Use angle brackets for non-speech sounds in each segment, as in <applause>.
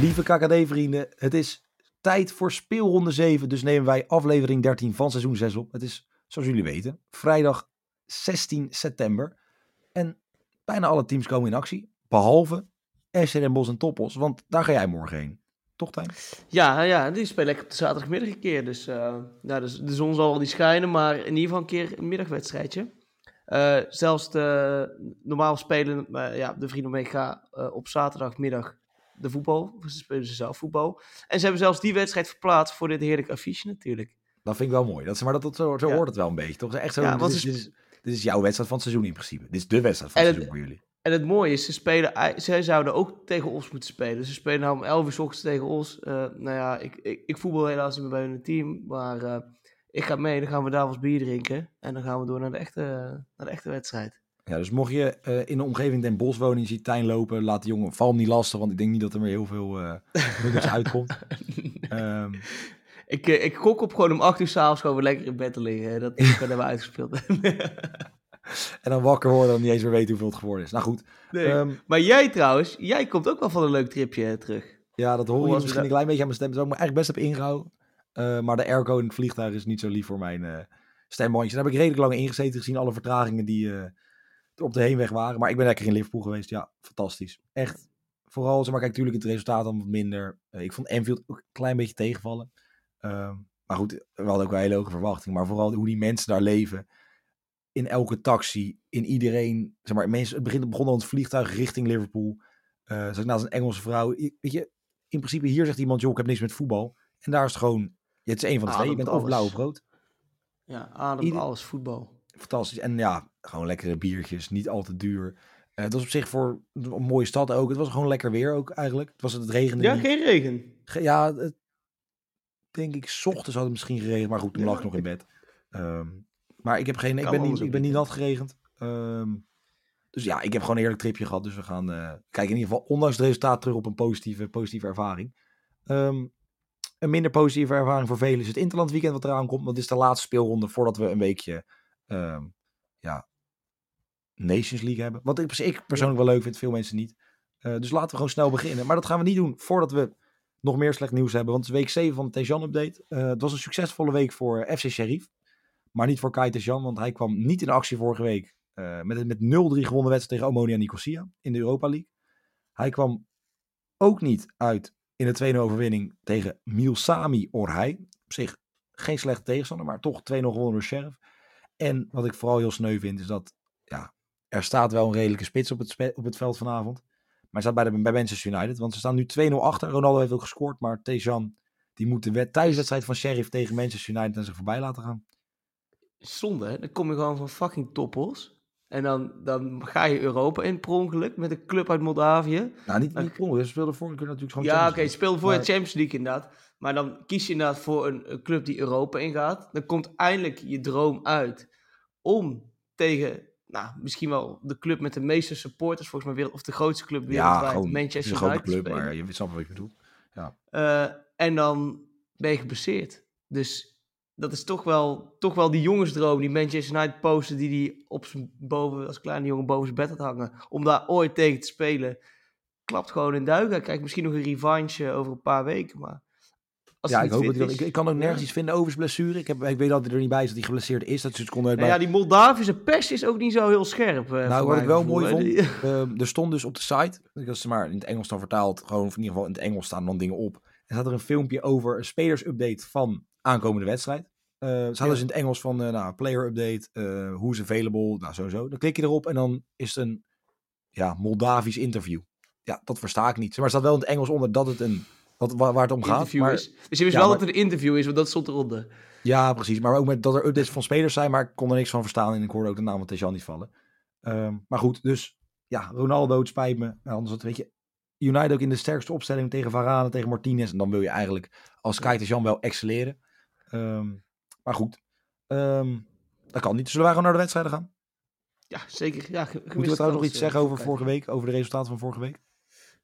Lieve KKD-vrienden, het is tijd voor speelronde 7. Dus nemen wij aflevering 13 van seizoen 6 op. Het is, zoals jullie weten, vrijdag 16 september. En bijna alle teams komen in actie. Behalve SC Bosch en Toppos, want daar ga jij morgen heen. Toch, Tijn? Ja, ja, die spelen lekker op de zaterdagmiddag een keer. Dus, uh, nou, dus de zon zal wel niet schijnen, maar in ieder geval een keer een middagwedstrijdje. Uh, zelfs de, normaal spelen uh, ja, de vrienden mee op zaterdagmiddag de voetbal. Ze spelen ze zelf voetbal. En ze hebben zelfs die wedstrijd verplaatst voor dit heerlijke affiche natuurlijk. Dat vind ik wel mooi. Dat, is, maar dat, dat, zo, zo ja. hoort het wel een beetje, toch? Echt zo, ja, dit, is, dit, is, dit, is, jouw wedstrijd van het seizoen in principe. Dit is de wedstrijd van het, het seizoen voor jullie. En het mooie is, ze spelen, zij zouden ook tegen ons moeten spelen. Ze spelen nou om 11 uur s ochtends tegen ons. Uh, nou ja, ik, ik, ik, voetbal helaas niet meer bij hun team. Maar uh, ik ga mee, dan gaan we daar wat bier drinken. En dan gaan we door naar de echte, naar de echte wedstrijd. Ja, dus mocht je uh, in de omgeving Den Bosch wonen en je ziet Tijn lopen, laat de jongen, val hem niet lastig, want ik denk niet dat er meer heel veel uh, uitkomt. um, <laughs> ik, ik gok op gewoon om 8 uur s'avonds gewoon weer lekker in bed te liggen. Dat <laughs> hebben we uitgespeeld. <laughs> en dan wakker worden en niet eens meer weten hoeveel het geworden is. Nou goed. Nee. Um, maar jij trouwens, jij komt ook wel van een leuk tripje terug. Ja, dat hoor je misschien dat... een klein beetje aan mijn stem. Dat ik me eigenlijk best heb ingehouden. Uh, maar de airco in het vliegtuig is niet zo lief voor mijn uh, stembandje. Daar heb ik redelijk lang ingezeten gezien. Alle vertragingen die op de heenweg waren. Maar ik ben lekker in Liverpool geweest. Ja, fantastisch. Echt. Vooral, zeg maar, kijk, natuurlijk het resultaat dan wat minder. ik vond Enfield ook een klein beetje tegenvallen. Ehm, maar goed, we hadden ook wel hele hoge verwachtingen. Maar vooral hoe die mensen daar leven in elke taxi, in iedereen. Zeg maar, mensen, het begin begon al het vliegtuig richting Liverpool. Uh, zag ik naast een Engelse vrouw. Weet je, in principe hier zegt iemand, joh, ik heb niks met voetbal. En daar is het gewoon, het is een van de twee. Je bent of blauw of rood. Ja, adem Ieder... alles voetbal. Fantastisch. En ja, gewoon lekkere biertjes, niet al te duur. Uh, het was op zich voor een mooie stad ook. Het was gewoon lekker weer ook eigenlijk. Het was het regende Ja, niet. geen regen. Ge ja, het, denk ik, s ochtends had het misschien geregend. Maar goed, toen lag ik nog in bed. Um, maar ik heb geen, ik ben, niet, ik ben niet nat geregend. Um, dus ja, ik heb gewoon een eerlijk tripje gehad. Dus we gaan uh, kijken in ieder geval, ondanks het resultaat, terug op een positieve, positieve ervaring. Um, een minder positieve ervaring voor velen is het Interland weekend wat eraan komt. Want dit is de laatste speelronde voordat we een weekje um, Nations League hebben. Wat ik, ik persoonlijk wel leuk vind, veel mensen niet. Uh, dus laten we gewoon snel beginnen. Maar dat gaan we niet doen voordat we nog meer slecht nieuws hebben. Want het is week 7 van de Tejan Update. Uh, het was een succesvolle week voor FC Sheriff. Maar niet voor Kai Jan, want hij kwam niet in actie vorige week. Uh, met, met 0-3 gewonnen wedstrijd tegen Omonia Nicosia in de Europa League. Hij kwam ook niet uit in de 2-0 overwinning tegen Milsami Orhei. Op zich geen slechte tegenstander, maar toch 2-0 gewonnen door Sheriff. En wat ik vooral heel sneu vind, is dat ja, er staat wel een redelijke spits op het, op het veld vanavond. Maar hij staat bij, de, bij Manchester United, want ze staan nu 2-0 achter. Ronaldo heeft ook gescoord, maar Tejan die moet de thuiswedstrijd van Sheriff tegen Manchester United aan zich voorbij laten gaan zonde, hè? dan kom je gewoon van fucking toppels. En dan, dan ga je Europa in per ongeluk met een club uit Moldavië. Nou, niet, niet per ongeluk. Ze speelden vorige keer natuurlijk gewoon Ja, oké, okay, speelde voor maar... de Champions League inderdaad. Maar dan kies je inderdaad voor een, een, club die Europa ingaat. Dan komt eindelijk je droom uit om tegen, nou, misschien wel de club met de meeste supporters volgens mij, of de grootste club wereldwijd, ja, gewoon, Manchester United. een grote club, maar je snapt wat ik bedoel. Ja. Uh, en dan ben je geblesseerd. Dus dat is toch wel, toch wel die jongensdroom, die Manchester United poster die hij op zijn boven, als kleine jongen boven zijn bed had hangen, om daar ooit tegen te spelen, klapt gewoon in duiken. Krijgt misschien nog een revanche over een paar weken, maar... Als ja, ik hoop dat ik, ik kan ook nergens iets vinden over zijn blessure. Ik, heb, ik weet dat hij er niet bij is dat hij geblesseerd is. Dat is nou ja, die Moldavische pers is ook niet zo heel scherp. Uh, nou, wat ik wel mooi vond, uh, <laughs> er stond dus op de site, dat is maar in het Engels dan vertaald, gewoon in ieder geval in het Engels staan dan dingen op. En staat er een filmpje over een spelersupdate van aankomende wedstrijd. Uh, ze hadden ja. dus in het Engels van uh, nou, player update, who's available, nou sowieso. Dan klik je erop en dan is het een ja, Moldavisch interview. Ja, dat versta ik niet. Maar er staat wel in het Engels onder dat het een, wat, waar, waar het om gaat. Maar, is. Dus je wist ja, wel maar, dat het een interview is, want dat stond eronder. Ja, precies. Maar ook met dat er updates van spelers zijn, maar ik kon er niks van verstaan en ik hoorde ook de naam van Tejan niet vallen. Um, maar goed, dus ja, Ronaldo, het spijt me. Nou, anders wat, weet je, United ook in de sterkste opstelling tegen Varane, tegen Martinez. En dan wil je eigenlijk als Kai Tejan wel excelleren. Um, maar goed, um, dat kan niet. Zullen wij gewoon naar de wedstrijden gaan? Ja, zeker. Ja, Moeten we trouwens nog iets zeggen over vorige week? Over de resultaten van vorige week?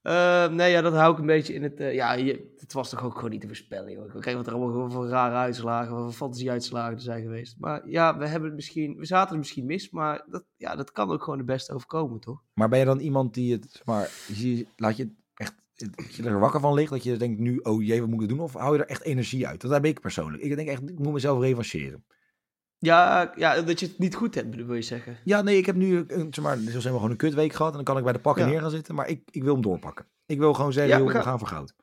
Uh, nee, ja, dat hou ik een beetje in het... Uh, ja, het was toch ook gewoon niet te voorspellen, joh. Kregen wat er allemaal voor rare uitslagen, voor fantasie-uitslagen er zijn geweest. Maar ja, we hebben het misschien... We zaten er misschien mis, maar dat, ja, dat kan ook gewoon de beste overkomen, toch? Maar ben je dan iemand die het... Maar, laat je echt je er wakker van ligt, dat je denkt nu, oh jee, wat moet ik doen? Of hou je er echt energie uit? Dat heb ik persoonlijk. Ik denk echt, ik moet mezelf revancheren. Ja, ja, dat je het niet goed hebt, wil je zeggen. Ja, nee, ik heb nu, een, zeg maar, helemaal gewoon een kutweek gehad. En dan kan ik bij de pakken neer gaan zitten. Maar ik, ik wil hem doorpakken. Ik wil gewoon zeggen, we, gaan... voor goud.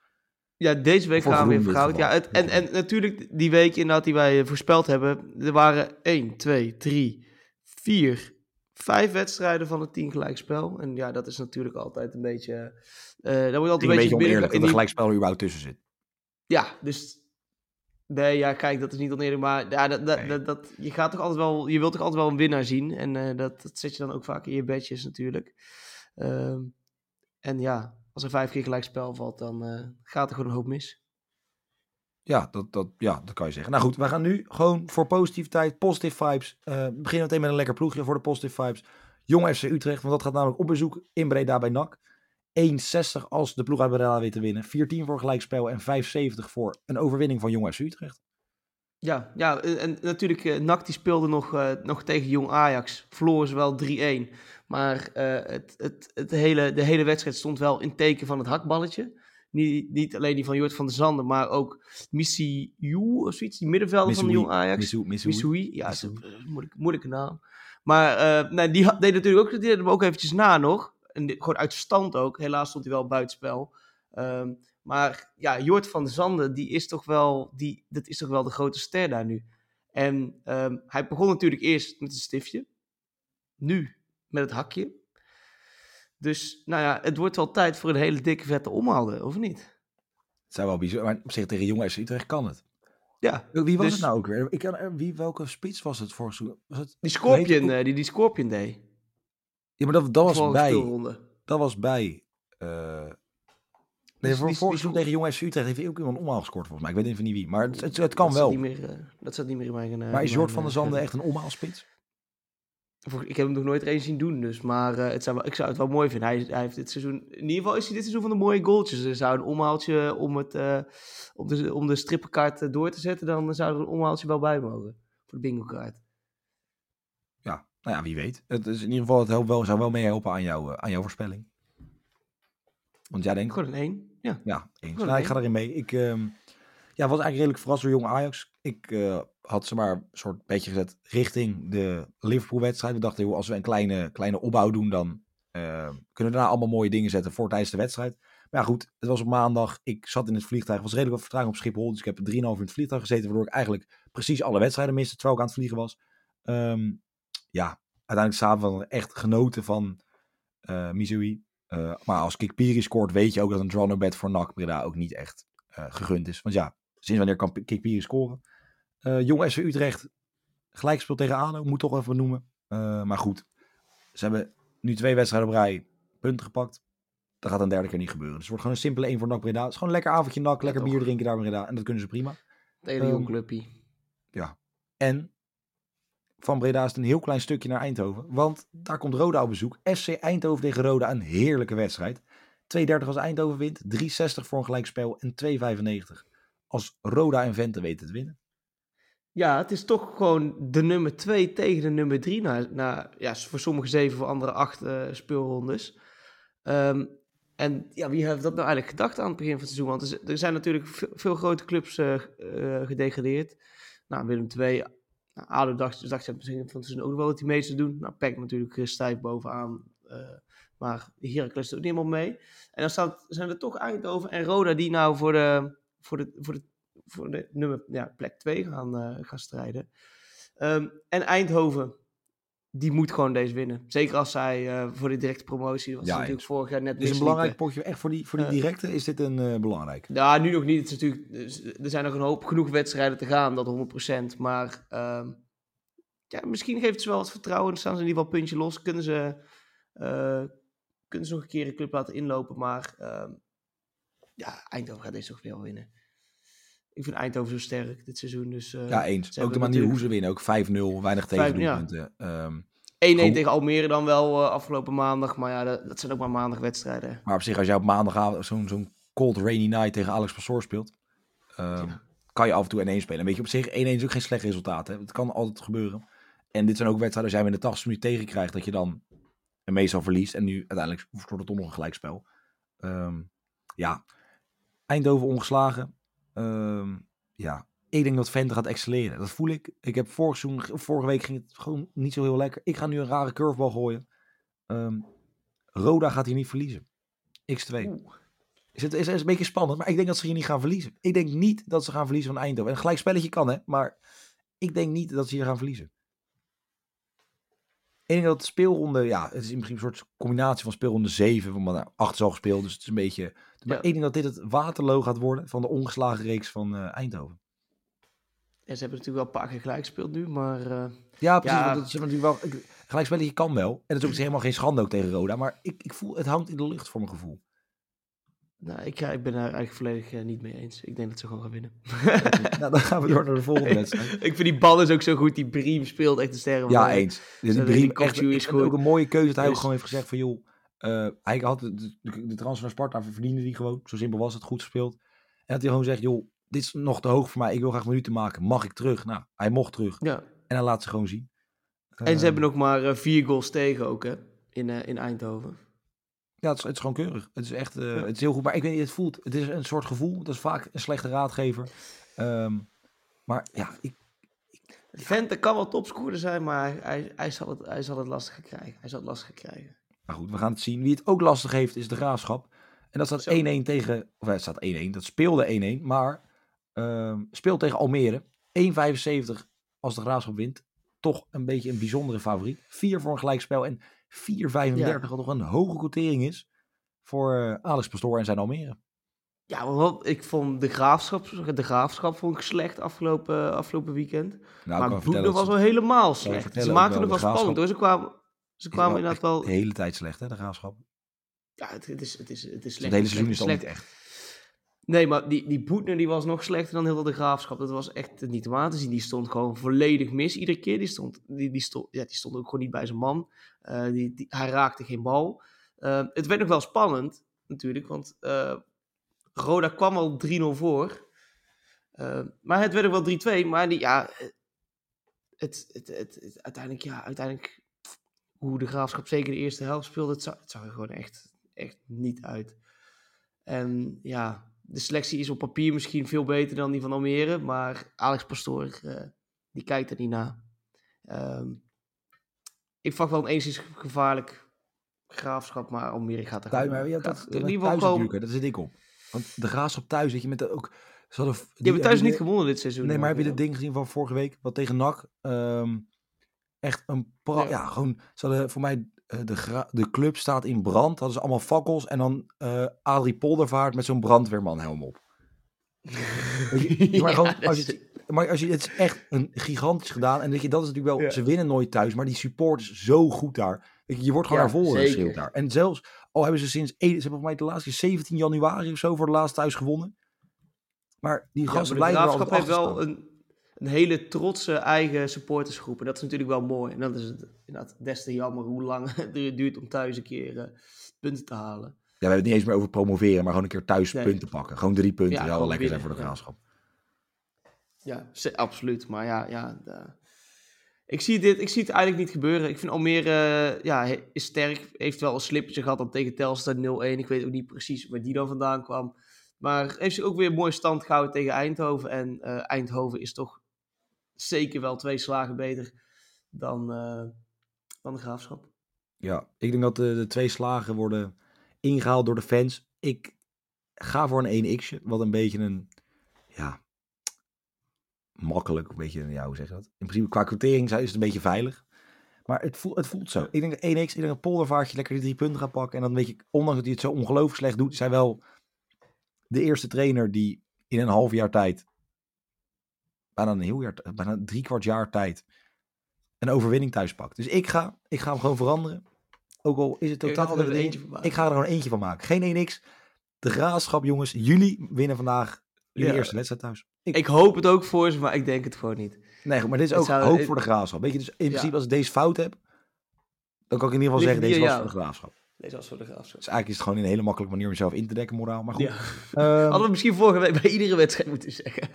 Ja, deze week gaan we weer voor goud. Ja, het, en, en natuurlijk die week inderdaad die wij voorspeld hebben. Er waren 1, 2, 3, 4, 5 wedstrijden van het 10 gelijkspel. En ja, dat is natuurlijk altijd een beetje... Uh, daar moet altijd een beetje, beetje oneerlijk dat er gelijkspel er überhaupt tussen zit. Ja, dus Nee, ja, kijk, dat is niet oneerlijk, maar ja, dat, dat, dat, je gaat toch altijd wel, je wilt toch altijd wel een winnaar zien. En uh, dat, dat zet je dan ook vaak in je bedjes natuurlijk. Uh, en ja, als er vijf keer gelijk spel valt, dan uh, gaat er gewoon een hoop mis. Ja dat, dat, ja, dat kan je zeggen. Nou goed, we gaan nu gewoon voor positiviteit, positive vibes. Uh, we beginnen meteen met een lekker ploegje voor de positive vibes. Jong FC Utrecht, want dat gaat namelijk op bezoek in Breda bij NAC. 1,60 als de ploeg uit Breda weet te winnen. 4-10 voor gelijkspel en 5,70 voor een overwinning van Jong FC Utrecht. Ja, ja en natuurlijk, uh, NAC die speelde nog, uh, nog tegen Jong Ajax. Verloren ze wel 3-1. Maar uh, het, het, het hele, de hele wedstrijd stond wel in teken van het hakballetje. Niet, niet alleen die van Jort van der Zanden, maar ook Missy Yu of zoiets. Die middenvelder van de Jong Ajax. Missoui. Ja, is een moeilijke, moeilijke naam. Maar nee, die deed natuurlijk ook, die deed hem ook eventjes na nog. En gewoon uit stand ook. Helaas stond hij wel buitenspel. Um, maar ja, Jort van Zanden, die is toch wel, die, dat is toch wel de grote ster daar nu. En um, hij begon natuurlijk eerst met een stiftje. Nu met het hakje. Dus nou ja, het wordt wel tijd voor een hele dikke vette omhaalde, of niet? Het zou wel bizar, maar op zich tegen Jong FC Utrecht kan het. Ja. Wie was dus, het nou ook weer? Ik kan, eh, wie, welke spits was het voor? Was het, die Scorpion, uh, die, die Scorpion deed. Ja, maar dat, dat was bij. Dat was bij. Uh, nee, voor, voor tegen Jong FC Utrecht heeft hij ook iemand omhaal gescoord volgens mij. Ik weet even niet wie. Maar het, het, het kan dat wel. Niet meer, uh, dat zat niet meer in mijn... Uh, maar is Jort van der Zanden echt een omhaalspits? Ik heb hem nog nooit eens zien doen, dus. Maar uh, het zou, ik zou het wel mooi vinden. Hij, hij, heeft dit seizoen... In ieder geval is hij dit seizoen van de mooie goaltjes. Er zou een omhaaltje om, het, om, de, om de strippenkaart door te zetten... dan zou er een omhaaltje wel bij mogen. Voor de bingo kaart nou ja, wie weet. Het is in ieder geval, het helpt wel, zou wel meehelpen aan, jou, uh, aan jouw voorspelling. Want jij denkt... Gewoon een ja. Ja, eens. Nou, ik ga erin mee. Ik um, ja, was eigenlijk redelijk verrast door jonge Ajax. Ik uh, had ze maar een soort beetje gezet richting de Liverpool-wedstrijd. We dachten, joh, als we een kleine, kleine opbouw doen, dan uh, kunnen we daarna allemaal mooie dingen zetten voor tijdens de wedstrijd. Maar ja, goed, het was op maandag. Ik zat in het vliegtuig, was redelijk wat vertraging op Schiphol. Dus ik heb 3,5 uur in het vliegtuig gezeten, waardoor ik eigenlijk precies alle wedstrijden miste, terwijl ik aan het vliegen was. Um, ja, uiteindelijk s'avonds echt genoten van uh, Missouri. Uh, maar als Kikpiri scoort, weet je ook dat een draw no bet voor NAC Breda ook niet echt uh, gegund is. Want ja, sinds wanneer kan Kikpiri scoren? Jong SV Utrecht, gelijkspel tegen ADO, moet toch even noemen. maar goed, ze hebben nu twee wedstrijden op rij punten gepakt. Dat gaat een derde keer niet gebeuren. Dus het wordt gewoon een simpele 1 voor NAC Breda. Het is gewoon een lekker avondje NAC, lekker bier drinken daar in Breda. En dat kunnen ze prima. Hele jong ehm, clubje. Ja. En van Breda is een heel klein stukje naar Eindhoven. Want daar komt Roda op bezoek. SC Eindhoven tegen Roda, een heerlijke wedstrijd. 2,30 als Eindhoven wint, 3,60 voor een gelijkspel en 2,95 als Roda en Vente weten te winnen. Ja, het is toch gewoon de nummer 2 tegen de nummer 3. Na, na, ja, voor sommigen 7, voor anderen 8 uh, eh, speelrondes. Um, en ja, wie heeft dat nou eigenlijk gedacht aan het begin van het seizoen? Want er, zijn natuurlijk veel, veel grote clubs uh, uh, gedegradeerd. Nou, Willem II, nou, ADO dacht, dacht misschien van het ook wel dat die meeste doen. Nou, Peck natuurlijk uh, stijf bovenaan. Uh, maar Heracles doet helemaal mee. En dan staat, zijn er toch Eindhoven en Roda die nou voor de, voor de, voor de, voor de nummer, ja, plek 2 gaan, uh, gaan strijden. Um, en Eindhoven, die moet gewoon deze winnen. Zeker als zij uh, voor de directe promotie, was ja, natuurlijk vorig jaar net Is een belangrijk potje, echt voor die, voor die directe is dit een uh, belangrijk? Ja, nu nog niet. Het is natuurlijk, er zijn nog een hoop genoeg wedstrijden te gaan, dat 100%. Maar uh, ja, misschien geeft ze wel wat vertrouwen. Dan staan ze in ieder geval puntje los. Kunnen ze, uh, kunnen ze nog een keer een club laten inlopen. Maar ehm, ja, Eindhoven gaat deze toch wel winnen. Ik vind Eindhoven zo sterk dit seizoen. Dus, uh, ja, eens. Ook de manier hoe ze winnen. Ook 5-0, weinig tegendoelpunten. Ja. Um, 1-1 tegen Almere dan wel uh, afgelopen maandag. Maar ja, dat, dat, zijn ook maar maandagwedstrijden. Maar op zich, als jij op maandagavond zo'n zo'n cold rainy night tegen Alex Pastoor speelt... Um, ja. kan je af en toe 1-1 spelen. Weet je, op zich 1-1 is ook geen slecht resultaat. Hè? Het kan altijd gebeuren. En dit zijn ook wedstrijden, als jij hem in de 80 minuten tegenkrijgt... dat je dan meestal verliest. En nu uiteindelijk wordt het toch nog een gelijkspel. Um, ja, Eindhoven ongeslagen. Ehm, ja, ik denk dat Vente gaat excelleren. Dat voel ik. Ik heb vorig seizoen, vorige week ging het gewoon niet zo heel lekker. Ik ga nu een rare curveball gooien. Ehm, Roda gaat hier niet verliezen. X2. Is het is, is een beetje spannend, maar ik denk dat ze hier niet gaan verliezen. Ik denk niet dat ze gaan verliezen van Eindhoven. En een gelijk spelletje kan, hè. Maar ik denk niet dat ze hier gaan verliezen. Denk dat de speelronde, ja, het is in principe een soort combinatie van speelronde 7, want nou, 8 is al gespeeld, dus het is een beetje... Maar ik denk dat dit het Waterloo gaat worden van de ongeslagen reeks van uh, Eindhoven. Ja, ze hebben natuurlijk wel een paar keer gelijk gespeeld nu, maar... Uh, ja, precies. Ja. Dat is natuurlijk wel, gelijk spelletje kan wel. En dat is ook helemaal geen schande ook tegen Roda, maar ik, ik voel, het hangt in de lucht voor mijn gevoel. Nou, ik, ja, ik ben daar eigenlijk volledig uh, niet mee eens. Ik denk dat ze gewoon gaan winnen. nou, dan gaan we door naar de volgende <laughs> wedstrijd. ik vind die bal is ook zo goed. Die Briem speelt echt de sterren. Ja, eens. Dus die Briem echt, is goed. ook een mooie keuze dat hij ook dus- gewoon heeft gezegd van... joh, uh, hij had de, de, de, transfer naar Sparta verdiende die gewoon. Zo simpel was het, goed gespeeld. En dat hij gewoon zegt, joh, dit is nog te hoog voor mij. Ik wil graag minuten maken. Mag ik terug? Nou, hij mocht terug. Ja. En hij laat ze gewoon zien. En ze uh, hebben nog maar uh, vier goals tegen ook, hè? In, in Eindhoven. Ja, het is, het is gewoon keurig. Het is echt uh, het is heel goed. Maar ik weet niet, het voelt, het is een soort gevoel. Dat is vaak een slechte raadgever. Um, maar ja, ik, ik Vente kan wel topscorer zijn, maar hij, hij, zal het, hij zal het lastig krijgen. Hij zal het lastig krijgen. Maar goed, we gaan het zien. Wie het ook lastig heeft, is de Graafschap. En dat staat 1-1 tegen... Of het staat 1-1. Dat speelde 1-1. Maar um, speelt tegen Almere. 1,75 als de Graafschap wint. Toch een beetje een bijzondere favoriet. 4 voor een gelijkspel. En 4,35, ja. wat toch een hoge quotering is voor uh, Alex Pastoor en zijn Almere. Ja, ik vond de graafschap, de graafschap vond ik slecht afgelopen, afgelopen weekend. Nou, maar Boekner was wel helemaal slecht. Ze maakten het wel spannend hoor. Ze kwamen, ze kwamen inderdaad wel... De hele tijd slecht hè, de graafschap. Ja, het, het, is, het, is, het is slecht. Het hele seizoen is al niet echt. Nee, maar die, die Boetner die was nog slechter dan heel de graafschap. Dat was echt niet om aan te zien. Die stond gewoon volledig mis iedere keer. Die stond, die, die stond, ja, die stond ook gewoon niet bij zijn man. Uh, die, die, hij raakte geen bal. Uh, het werd nog wel spannend, natuurlijk. Want uh, Roda kwam al 3-0 voor. maar het werd ook wel 3-2. Maar die, ja, het, het, het, het, uiteindelijk, ja, uiteindelijk hoe de graafschap zeker de eerste helft speelde, het zag er gewoon echt, echt niet uit. En ja, de selectie is op papier misschien veel beter dan die van Almere. Maar Alex Pastoor, uh, die kijkt er niet naar. Um, ik vak wel een enigszins gevaarlijk graafschap, maar Almere gaat er thuis, maar, ja, dat, in ieder geval komen. Dat zit ik op. Want de graafschap thuis, weet je, met de, ook... Ze hadden, die, je hebt thuis niet gewonnen dit seizoen. Nee, maar heb je het ding gezien van vorige week? Wat tegen NAC? Um, echt een... Ja. ja. gewoon... Ze hadden voor mij eh, de, de club staat in brand. Dat is allemaal fakkels. En dan uh, Adrie Poldervaart met zo'n brandweermanhelm op. <laughs> maar, gewoon, als je, maar als je, het is echt een gigantisch gedaan. En weet je, dat is natuurlijk wel, ze winnen nooit thuis. Maar die support is zo goed daar. Je, je wordt gewoon ja, naar voren geschreeuwd daar. En zelfs, al hebben ze sinds, ze hebben voor mij de laatste 17 januari of zo voor de laatste thuis gewonnen. Maar die gasten blijven wel heeft wel een, een hele trotse eigen supportersgroep. En dat is natuurlijk wel mooi. En dat is het inderdaad des te jammer hoe lang <laughs> het duurt om thuis een keer uh, punten te halen. Ja, we hebben het niet eens meer over promoveren, maar gewoon een keer thuis punten pakken. Gewoon drie punten, ja, wel lekker zijn voor de graafschap. Ja, absoluut. Maar ja, ja de... ik, zie dit, ik zie het eigenlijk niet gebeuren. Ik vind Almere uh, ja, is sterk. Heeft wel een slippertje gehad dan tegen Telstar 0-1. Ik weet ook niet precies waar die dan vandaan kwam. Maar heeft zich ook weer mooi stand gehouden tegen Eindhoven. En uh, Eindhoven is toch zeker wel twee slagen beter dan, uh, dan de graafschap. Ja, ik denk dat de, twee slagen worden ingehaald door de fans. Ik ga voor een 1x'je, wat een beetje een, ja, makkelijk, beetje, ja, hoe zeg je dat? In principe qua quotering is het een beetje veilig. Maar het voelt, het voelt zo. Ik denk 1x, ik denk dat Poldervaartje lekker die drie punten gaat pakken. En dan weet je, ondanks dat hij het zo ongelooflijk slecht doet, hij wel de eerste trainer die in een half jaar tijd bijna een heel jaar, bijna drie kwart jaar tijd een overwinning thuis pakt. Dus ik ga, ik ga hem gewoon veranderen. Ook al is het totaal er eentje van maken. Ik ga er gewoon eentje van maken. Geen 1x. De graafschap, jongens. Jullie winnen vandaag jullie ja. eerste wedstrijd thuis. Ik... ik... hoop het ook voor ze, maar ik denk het gewoon niet. Nee, maar dit is ook zou... hoop voor de graafschap. Weet je, dus in principe als ik deze fout heb, dan kan ik in ieder geval zeggen, deze was voor de graafschap. Deze was voor de graafschap. Dus eigenlijk is het gewoon een hele makkelijke manier om jezelf in te dekken, moraal. Maar goed. Ja. Um, Hadden we misschien vorige week bij iedere wedstrijd moeten zeggen.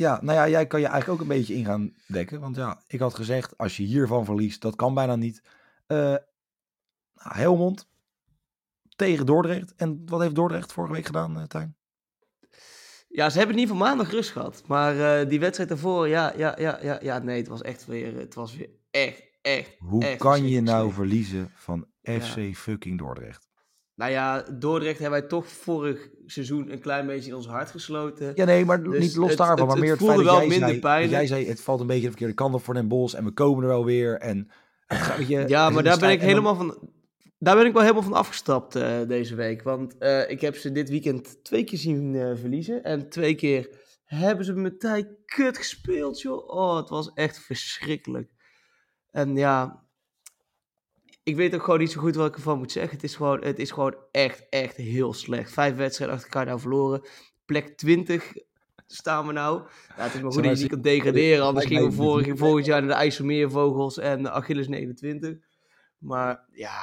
Ja, nou ja, jij kan je eigenlijk ook een beetje in gaan dekken. Want ja, ik had gezegd, als je hiervan verliest, dat kan bijna niet. Uh, Helmond, tegen Dordrecht. En wat heeft Dordrecht vorige week gedaan, uh, Tijn? Ja, ze hebben in ieder geval maandag rust gehad. Maar uh, die wedstrijd daarvoor, ja, ja, ja, ja, ja, nee, het was echt weer, het was weer echt, echt, Hoe echt kan je nou verliezen van FC ja. fucking Dordrecht? Nou ja, Dordrecht hebben wij toch vorig seizoen een klein beetje in ons hart gesloten. Ja, nee, maar dus niet los daarvan. maar meer het, feit dat jij, zei, pijnlijk. jij zei, het valt een beetje de verkeerde kant op voor Den Bos en we komen er wel weer. En, je, ja, maar daar ben ik helemaal van... Daar ben ik wel helemaal van afgestapt uh, deze week. Want uh, ik heb ze dit weekend twee keer zien uh, verliezen. En twee keer hebben ze met tijd kut gespeeld, joh. Oh, het was echt verschrikkelijk. En ja, ik weet ook gewoon niet zo goed wat ik ervan moet zeggen. Het is gewoon, het is gewoon echt, echt heel slecht. Vijf wedstrijden achter elkaar nou verloren. Plek 20 staan we nou. Ja, het is maar goed dat je niet kan degraderen. Anders gingen we vorig, volgend jaar naar de IJsselmeervogels en de Achilles 29. Maar ja...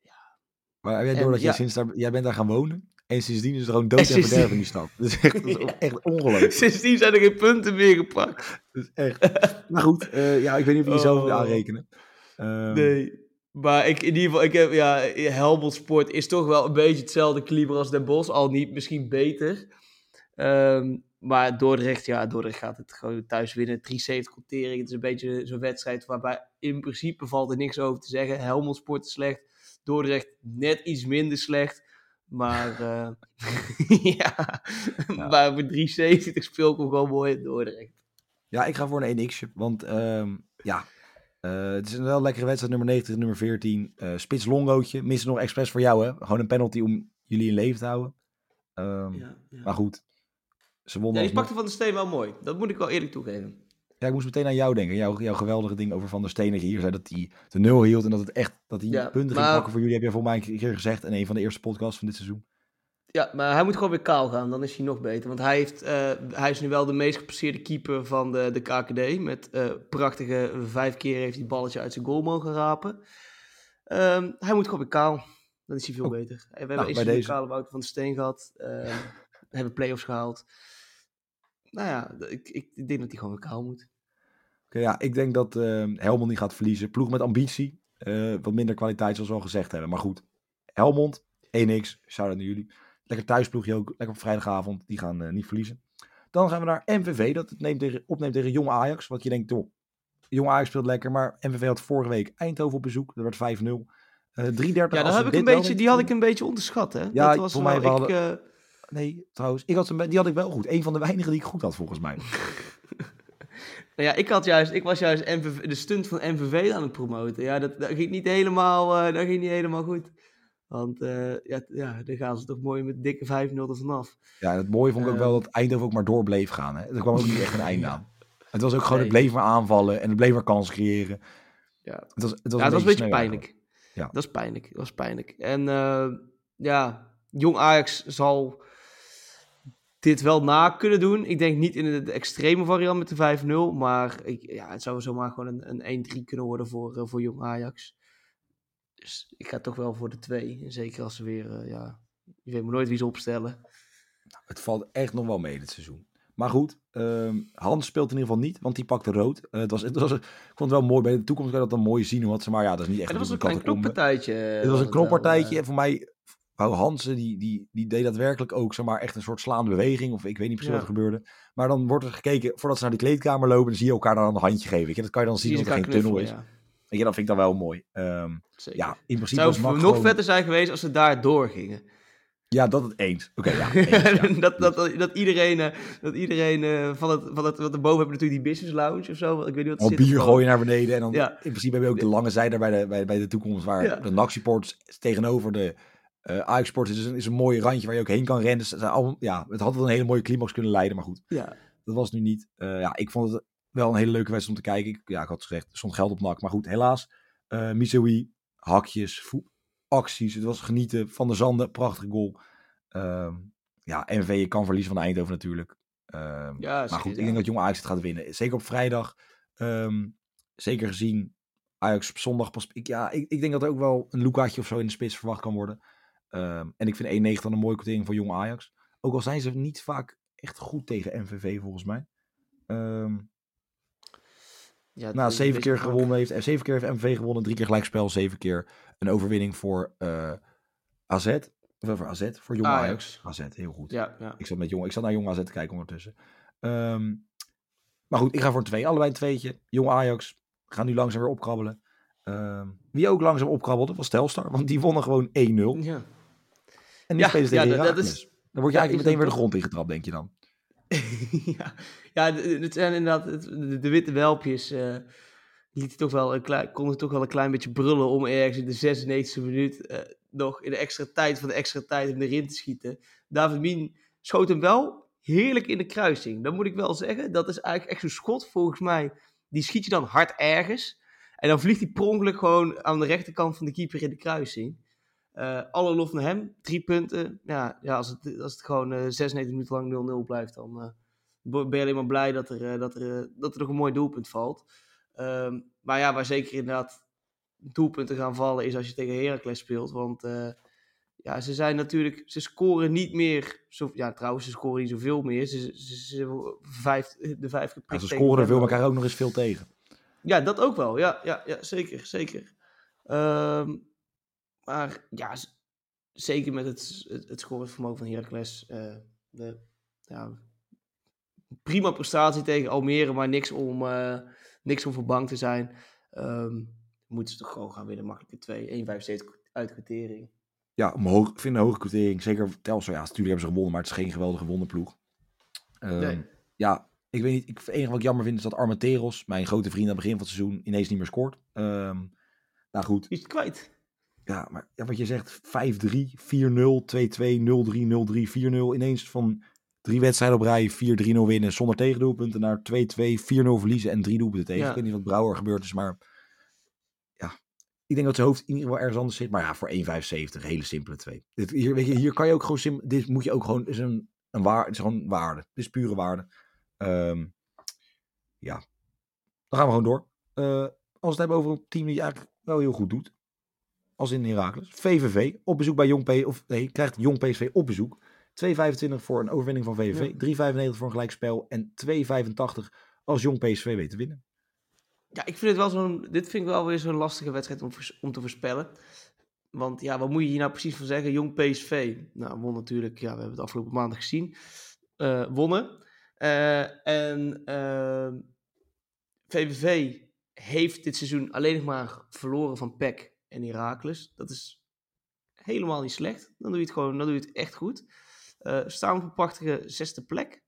ja. Maar jij door dat je sinds daar, jij bent daar gaan wonen? En sindsdien is het gewoon dood <laughs> en, en verderf in die stad. Dat is echt, dat is echt ongelooflijk. Sindsdien zijn er geen punten meer gepakt. Dat is echt... maar goed, uh, ja, ik weet niet of je jezelf oh. aanrekenen. Um, nee. Maar ik, in ieder geval, ik heb, ja, Helmond Sport is toch wel een beetje hetzelfde kaliber als Den Bosch. Al niet, misschien beter. Um, maar Dordrecht, ja, Dordrecht gaat het gewoon thuis winnen. 370 quotering. Het is een beetje zo'n wedstrijd waarbij in principe valt er niks over te zeggen. Helmond Sport is slecht. Dordrecht net iets minder slecht. Maar uh, <laughs> ja. ja, maar voor 370 speel ik hem gewoon mooi in Dordrecht. Ja, ik ga voor een 1x'je. Want um, ja, uh, het is een wel lekkere wedstrijd, nummer 90, nummer 14. Uh, spits Longootje, missen nog expres voor jou, hè? Gewoon een penalty om jullie in leven te houden. Um, ja, ja. Maar goed, ze wonnen. Ja, die pakte Van der Steen wel mooi. Dat moet ik wel eerlijk toegeven. Ja, ik moest meteen aan jou denken. Jouw, jouw geweldige ding over Van der Steen. Dat je hier zei dat hij de nul hield en dat het echt dat hij ja, punten maar... ging pakken voor jullie. Heb je voor mij een keer gezegd in een van de eerste podcasts van dit seizoen. Ja, maar hij moet gewoon weer kaal gaan. Dan is hij nog beter. Want hij, heeft, uh, hij is nu wel de meest gepasseerde keeper van de, de KKD. Met uh, prachtige vijf keer heeft hij balletje uit zijn goal mogen rapen. Um, hij moet gewoon weer kaal. Dan is hij veel oh. beter. We hebben nou, eerst deze... kale Wouter van de Steen gehad. Uh, <laughs> we hebben play-offs gehaald. Nou ja, ik, ik, denk dat hij gewoon weer kaal moet. Okay, ja, ik denk dat uh, Helmond niet gaat verliezen. Ploeg met ambitie. wat minder kwaliteit, zoals we al gezegd hebben. Maar goed, Helmond, 1x. Shout-out naar jullie. Lekker thuisploegje ook, lekker op vrijdagavond. Die gaan uh, niet verliezen. Dan gaan we naar MVV, dat het neemt tegen, opneemt tegen Jong Ajax. Wat je denkt, toch, Jong Ajax speelt lekker. Maar MVV had vorige week Eindhoven op bezoek. Dat werd 5-0. Uh, 330 ja, dat heb ik een beetje, die had ik een beetje onderschat. Hè? Ja, dat was voor mij wel. Hadden... Uh... Nee, trouwens, ik had een, die had ik wel goed. Een van de weinigen die ik goed had, volgens mij. Nou <laughs> ja, ik, had juist, ik was juist MVV, de stunt van MVV aan het promoten. Ja, dat, dat ging niet helemaal, uh, dat ging niet helemaal goed. Want uh, ja, ja, dan gaan ze toch mooi met dikke 5-0 er vanaf. Ja, het mooie vond ik ook wel dat Eindhoven ook maar door bleef gaan. Hè? Er kwam ook niet echt een einde <laughs> aan. Het was ook gewoon, het bleef maar aanvallen en het bleef maar kans creëren. Ja, het was, het was ja, een, dat beetje, was een beetje pijnlijk. Ja. Dat is pijnlijk, dat was pijnlijk. En uh, ja, Jong Ajax zal dit wel na kunnen doen. Ik denk niet in de extreme variant met de 5-0, maar ik, ja, het zou zomaar gewoon een, een 1-3 kunnen worden voor, uh, voor Jong Ajax. Dus ik ga toch wel voor de twee. Zeker als ze weer, uh, ja, je weet maar nooit wie ze opstellen. Nou, het valt echt nog wel mee dit seizoen. Maar goed, um, Hans speelt in ieder geval niet, want die pakte rood. Uh, het was, het was, ik vond het wel mooi, bij de toekomst kan je dat dan mooi zien. Wat ze, maar ja, dat is niet echt... En dat was een klein knoppartijtje. Het was een knoppartijtje. En voor mij, wou Hansen, die, die, die deed daadwerkelijk ook, zeg maar, echt een soort slaande beweging. Of ik weet niet precies ja. wat er gebeurde. Maar dan wordt er gekeken, voordat ze naar de kleedkamer lopen, dan zie je elkaar dan een handje geven. Je? Dat kan je dan zien dat er geen tunnel is. Ja. Weet je, dat vind ik dan wel mooi. Um, ja, in principe Zou het nog gewoon... vetter zijn geweest als ze daar doorgingen. Ja, dat het eens. Oké, okay, ja, <laughs> eens, ja. dat, dat, dat, iedereen, uh, dat iedereen uh, van, het, van het, wat erboven hebben natuurlijk die business lounge of zo. Ik weet niet wat Al bier gooien naar beneden en dan ja. in principe heb je ook de lange zijde bij de, bij, bij de toekomst waar ja. de NAC tegenover de uh, Ajax Sports is een, is een mooi randje waar je ook heen kan rennen. Dus, al, ja, het had wel een hele mooie climax kunnen leiden, maar goed. Ja. Dat was nu niet. ja, ik vond het wel een hele leuke wedstrijd om te kijken. Ik, ja, ik had gezegd, er stond geld op NAC, maar goed, helaas uh, hakjes, acties. Het was genieten van de Zanden, prachtige goal. Uh, ja, NV je kan verliezen van Eindhoven natuurlijk. Uh, ja, maar goed, ik denk dat Jong Ajax het gaat winnen. Zeker op vrijdag. Um, zeker gezien Ajax op zondag pas. Ik, ja, ik, ik denk dat er ook wel een Lukaatje of zo in de spits verwacht kan worden. Um, en ik vind 1,90 dan een mooie quotering voor Jong Ajax. Ook al zijn ze niet vaak echt goed tegen MVV volgens mij. Um, ja, nou, zeven keer gewonnen heeft, zeven keer heeft MV gewonnen, drie keer gelijkspel, zeven keer een overwinning voor uh, AZ, voor AZ, voor Jong Ajax. AZ, heel goed. Ja, ja. Ik, zat met jong, ik zat naar Jong AZ te kijken ondertussen. Ehm, maar goed, ik ga voor een twee. Allebei een tweetje. Jong Ajax gaan nu langzaam weer opkrabbelen. Ehm, wie ook langzaam opkrabbelde was Telstar, want die wonnen gewoon 1-0. Ja. En nu ja, spelen ze tegen ja, dat is, Dan word je eigenlijk meteen weer de grond ingetrapt, denk je dan. <laughs> ja, ja het zijn inderdaad de, witte welpjes. Uh, liet toch wel een klein, konden toch wel een klein beetje brullen om ergens in de 96e minuut uh, nog in de extra tijd van de extra tijd hem erin te schieten. David Mien schoot hem wel heerlijk in de kruising. Dat moet ik wel zeggen. Dat is eigenlijk echt zo'n schot volgens mij. Die schiet je dan hard ergens. En dan vliegt hij pronkelijk gewoon aan de rechterkant van de keeper in de kruising. Uh, alle lof naar hem. Drie punten. Ja, ja als, het, als het gewoon uh, 96 minuten lang 0-0 blijft, dan uh, ben je alleen maar blij dat er, dat er, dat er nog een mooi doelpunt valt. Um, maar ja, waar zeker inderdaad doelpunten gaan vallen is als je tegen Heracles speelt. Want ja, ze zijn natuurlijk, ze scoren niet meer. Zo, ja, trouwens, ze scoren niet zoveel meer. Ze, ze, ze vijf, de vijf ja, Ze scoren veel, elkaar ook nog eens veel tegen. Ja, dat ook wel. Ja, ja, ja zeker. zeker. Um, maar ja, zeker met het, het, het scorevermogen van Heracles. Uh, de, ja, prima prestatie tegen Almere, maar niks om, uh, niks om voor bang te zijn. Um, moeten ze toch gewoon gaan winnen. Makkelijke 2, 1,75 uit kwartering. Ja, omhoog, ik vind een hoge kwartering. Zeker Telstar, ja, natuurlijk hebben ze gewonnen, maar het is geen geweldige wonderploeg. Um, nee. Ja, ik weet niet. Ik, het enige wat ik jammer vind is dat Armenteros, mijn grote vriend aan het begin van het seizoen, ineens niet meer scoort. Um, nou goed. Is het kwijt? Ja, maar ja, wat je zegt, 5-3, 4-0, 2-2, 0-3, 0-3, 4-0. Ineens van drie wedstrijden op rij, 4-3-0 winnen zonder tegendoelpunten naar 2-2, 4-0 verliezen en drie doelpunten tegen. Ja. Ik weet niet wat Brouwer gebeurd is, maar ik denk dat zijn hoofd in ieder geval ergens anders zit. Maar ja, voor 1,75, hele simpele twee. Dit, hier, weet je, hier kan je ook gewoon sim, Dit moet je ook gewoon. Is een, een waar, het is gewoon waarde. Het is pure waarde. Um, ja. Dan gaan we gewoon door. Uh, als we het hebben over een team die eigenlijk wel heel goed doet. Als in Herakles. VVV op bezoek bij Jong P. Of nee, krijgt Jong PSV op bezoek. 2,25 voor een overwinning van VVV. Ja. 3,95 voor een gelijkspel. En 2,85 als Jong PSV weet te winnen. Ja, ik vind het wel zo'n. Dit vind ik wel weer zo'n lastige wedstrijd om, om te voorspellen. Want ja, wat moet je hier nou precies van zeggen? Jong PSV. Nou, won natuurlijk. Ja, we hebben het afgelopen maandag gezien. Uh, wonnen. Uh, en uh, ehm, VVV heeft dit seizoen alleen nog maar verloren van PEC en Heracles. Dat is helemaal niet slecht. Dan doe je het gewoon, dan doe je het echt goed. Uh, staan op een prachtige zesde plek.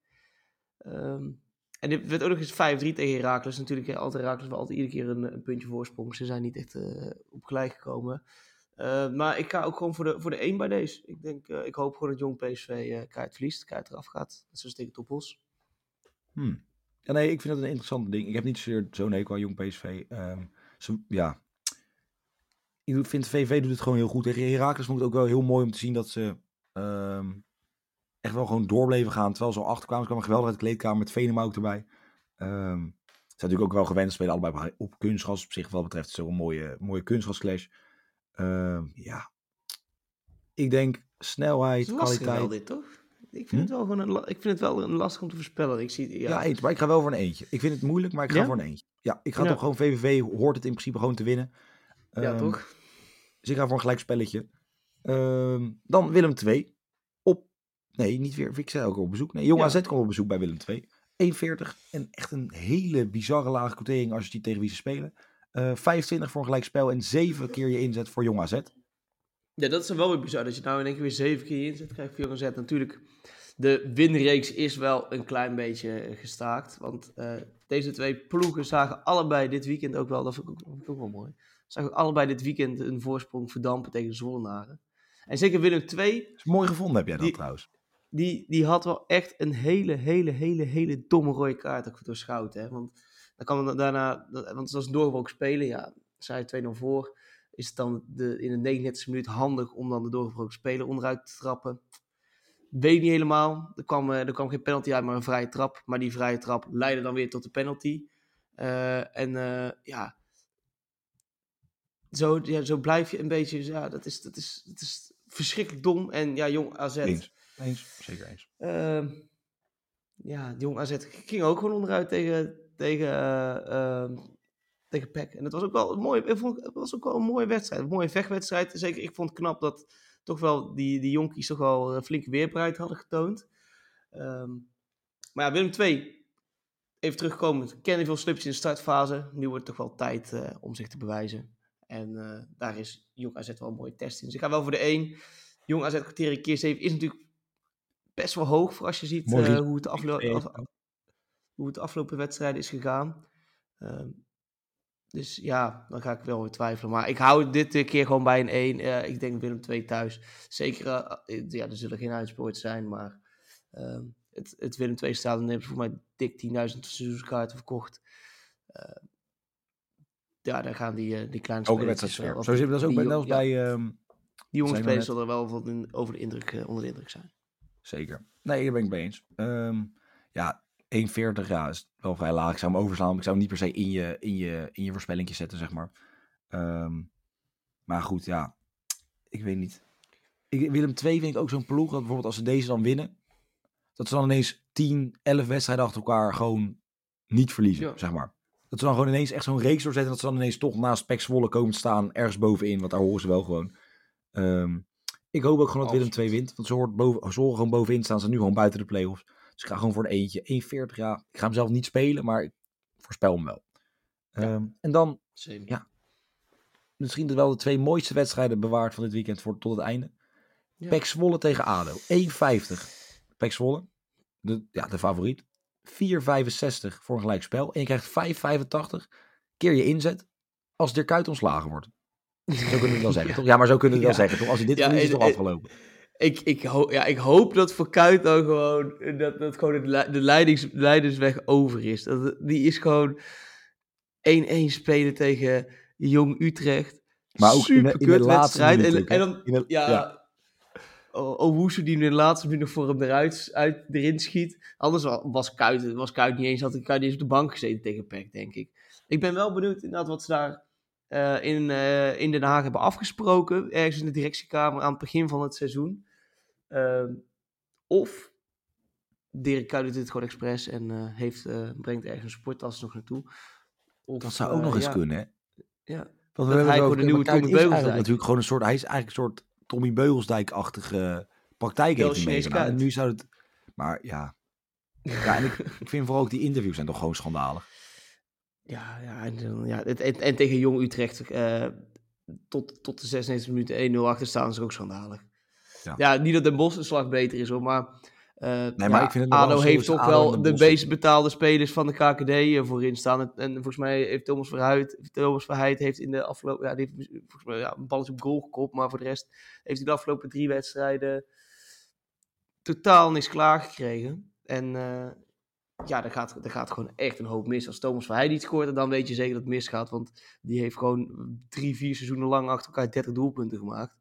Um, en dit werd ook nog eens 5-3 tegen Herakles. Natuurlijk, altijd Herakles wel altijd iedere keer een, een, puntje voorsprong. Ze zijn niet echt uh, op gelijk gekomen. Uh, maar ik ga ook gewoon voor de, voor de 1 bij deze. Ik, denk, ik hoop gewoon dat Jong PSV kaart verliest, kaart eraf gaat. Dat is tegen Toppels. Hmm. Ja, nee, ik vind dat een interessant ding. Ik heb niet zo'n zo hekel aan Jong PSV. Um, zo, ja. Ik vind VV doet het gewoon heel goed. Tegen Herakles vond ik het ook wel heel mooi om te zien dat ze... Um, echt wel gewoon doorbleven gaan. Terwijl ze al achterkwamen, kwamen geweldig uit de kleedkamer met Venema ook erbij. Um, ze zijn natuurlijk ook wel gewend, spelen allebei op kunstgras. Op zich wat betreft een mooie, mooie kunstgrasclash. Um, ja, ik denk snelheid, kwaliteit. Wel dit, toch? Ik vind, hm? het wel gewoon een, ik vind het wel een lastig om te voorspellen. Ik zie, ja, ja maar ik ga wel voor een eentje. Ik vind het moeilijk, maar ik ga voor een eentje. Ja, ik ga ja. toch gewoon VVV, hoort het in principe gewoon te winnen. Ja, toch? Dus ik ga voor een gelijk spelletje. Um, dan Willem 2. Nee, niet weer. Ik zei ook op bezoek. Nee, Jong ja. AZ komt op bezoek bij Willem II. 1,40 en echt een hele bizarre lage quotering als je die tegen wie ze spelen. Uh, 25 voor een gelijkspel en 7 keer je inzet voor Jong AZ. Ja, dat is wel weer bizar. Dat je nou in één keer weer 7 keer je inzet krijgt voor Jong AZ. Natuurlijk, de winreeks is wel een klein beetje gestaakt. Want uh, deze twee ploegen zagen allebei dit weekend ook wel, dat vind ik ook, vind ik ook wel mooi, zagen allebei dit weekend een voorsprong verdampen tegen Zwollenaren. En zeker Willem 2. Is mooi gevonden heb jij dat trouwens die, die had wel echt een hele, hele, hele, hele domme rode kaart ook door. Hè? Want dan kan we daarna, want zoals doorgebroken spelen, ja, zij 2-0 voor, is het dan de, in de 39 minuut handig om dan de doorgebroken speler onderuit te trappen. Weet niet helemaal. Er kwam, er kwam geen penalty uit, maar een vrije trap. Maar die vrije trap leidde dan weer tot de penalty. Uh, en uh, ja, zo, ja, zo blijf je een beetje. Ja, dat is, dat is, dat is verschrikkelijk dom. En ja, jong AZ. Eens, zeker eens. Uh, ja, Jong AZ ging ook gewoon onderuit tegen, tegen, uh, tegen PEC. En het was ook wel een mooie, het was ook wel een mooie wedstrijd. Een mooie vechtwedstrijd. Zeker, ik vond het knap dat, toch wel die, die jonkies toch wel flinke weerbaarheid hadden getoond. Ehm, maar ja, Willem II, even terugkomend, kennen veel slipjes in de startfase. Nu wordt het toch wel tijd om zich te bewijzen. En daar is Jong AZ wel een mooie test in. Dus ik ga wel voor de 1. Jong AZ kwartier keer 7 is natuurlijk best wel hoog voor als je ziet uh, hoe, het aflo hoe het afgelopen wedstrijden is gegaan. Uh, dus ja, dan ga ik wel weer twijfelen. Maar ik hou dit keer gewoon bij een 1. Uh, eh, ik denk Willem 2 thuis. Zeker, uh, ja, er zullen geen uitspoort zijn, maar ehm, het, het Willem 2 stadion heeft voor mij dik 10.000 seizoenskaarten verkocht. Ehm, ja, daar gaan die, die kleine Ook een wedstrijd Zo zit dat ook bij, ja, bij... Um, die jonge spelers zullen wel over de indruk, onder de indruk zijn. Zeker. Nee, daar ben ik mee eens. Um, ja, 1,40 ja, is wel vrij laag. Ik zou hem overslaan. Ik zou hem niet per se in je, in je, in je voorspellingje zetten, zeg maar. Um, maar goed, ja. Ik weet niet. Ik, Willem 2 vind ik ook zo'n ploeg. Dat bijvoorbeeld als ze deze dan winnen. Dat ze dan ineens 10, 11 wedstrijden achter elkaar gewoon niet verliezen, zeg maar. Dat ze dan gewoon ineens echt zo'n reeks doorzetten. Dat ze dan ineens toch naast Pek Zwolle komen te staan. Ergens bovenin. Want daar horen ze wel gewoon. Um, ik hoop ook gewoon dat Willem 2 wint. Want ze hoort boven, ze horen gewoon bovenin staan. Ze nu gewoon buiten de play-offs. Dus ik ga gewoon voor een eentje. 1,40 ja. Ik ga hem zelf niet spelen, maar ik voorspel hem wel. Ehm, en dan, ja. Misschien wel de twee mooiste wedstrijden bewaard van dit weekend voor, tot het einde. Ja. Pek Zwolle tegen ADO. 1,50. Pek Zwolle, de, ja, de favoriet. 4,65 voor een gelijkspel. En je krijgt 5,85 keer je inzet als Dirk Kuyt ontslagen wordt. Zo kunnen we het wel zeggen, <laughs> toch? Ja, maar zo kunnen we het wel zeggen, toch? Als hij dit ja, verliest, is het toch afgelopen. Ik, ik, ja, ik hoop dat voor Kuit dan gewoon, dat, dat gewoon de, de leidings, leidersweg over is. Dat, die is gewoon 1-1 spelen tegen Jong Utrecht. Maar ook Super in de, in de laatste wedstrijd. en, en, dan, ja, ja. Owusu die in de laatste minuut voor hem eruit uit, erin schiet. Anders was Kuit, was Kuit niet eens, had Kuit niet eens op de bank gezeten tegen Peck, denk ik. Ik ben wel benieuwd inderdaad wat ze daar uh, in, uh, in Den Haag hebben afgesproken, ergens in de directiekamer aan het begin van het seizoen. Uh, of Dirk Kuyt doet dit gewoon expres en eh, heeft, brengt ergens een sporttas nog naartoe. Of, dat zou ook nog eens kunnen, hè? Ja. Want we hij gewoon de nieuwe Tommy Beugelsdijk. natuurlijk gewoon een soort, hij is eigenlijk een soort Tommy Beugelsdijk-achtige praktijk heeft En nu zou het, maar ja. ja en ik, ik vind vooral ook die interviews zijn toch gewoon schandalig. Ja, ja, en, ja en, en tegen Jong Utrecht uh, tot, tot de 96 minuten 1-0 achter staan is ook schandalig. Ja. ja, niet dat de Bos een slag beter is hoor, maar, uh, nee, maar ik vind het ADO heeft toch wel de, meest betaalde spelers van de KKD uh, voorin staan. En, en, volgens mij heeft Thomas Verhuid, Thomas Verheid heeft in de afgelopen, ja, die heeft volgens mij ja, een balletje op goal gekopt, maar voor de rest heeft hij de afgelopen drie wedstrijden totaal niks klaargekregen. En ja, er gaat, er gaat gewoon echt een hoop mis. Als Thomas van Heij niet scoort, dan weet je zeker dat het misgaat. Want die heeft gewoon drie, vier seizoenen lang achter elkaar 30 doelpunten gemaakt.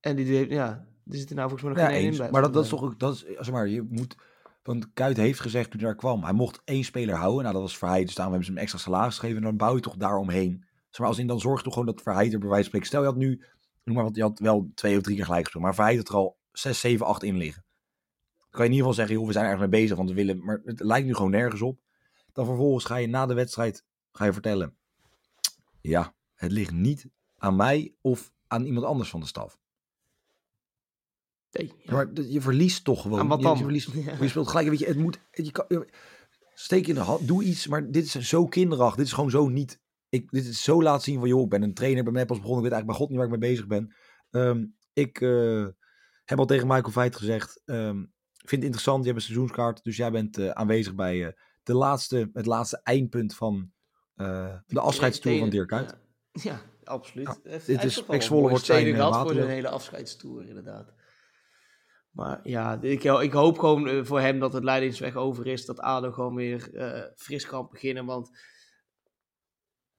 En die heeft, ja, er zit er nou volgens mij nog geen één in bij. Maar dat, dat is toch ook, dat is, zeg maar, je moet, want Kuit heeft gezegd toen hij daar kwam, hij mocht één speler houden. Nou, dat was Verheid, dus daarom hebben ze hem extra salaris gegeven. En dan bouw je toch daaromheen. Zeg maar, als in dan zorg toch gewoon dat Verheid er bij wijze van spreken. Stel je had nu, noem maar wat, je had wel twee of drie keer gelijk gespeeld. Maar Verheid had er al zes, zeven, acht in liggen kan je in ieder geval zeggen, joh, we zijn ergens mee bezig, want we willen, maar het lijkt nu gewoon nergens op. Dan vervolgens ga je na de wedstrijd ga je vertellen, ja, het ligt niet aan mij of aan iemand anders van de staf. Nee, Maar je verliest toch gewoon. wat dan? Je, verliest, je speelt gelijk, weet je, het moet, je kan, steek in de hand, doe iets, maar dit is zo kinderachtig, dit is gewoon zo niet, ik, dit is zo laat zien van, joh, ik ben een trainer, ben net pas begonnen, ik weet eigenlijk bij God niet waar ik mee bezig ben. Um, ik uh, heb al tegen Michael Veit gezegd, um, vind het interessant. Je hebt een seizoenskaart, dus jij bent uh, aanwezig bij uh, de laatste, het laatste eindpunt van uh, de afscheidstoer van Dirk Kuyt. Ja, ja absoluut. Ja, dit is Pek Zwolle wordt zijn gehad voor een hele afscheidstoer, inderdaad. Maar ja, ik, ik hoop gewoon voor hem dat het leidingsweg over is. Dat ADO gewoon weer fris kan beginnen. Want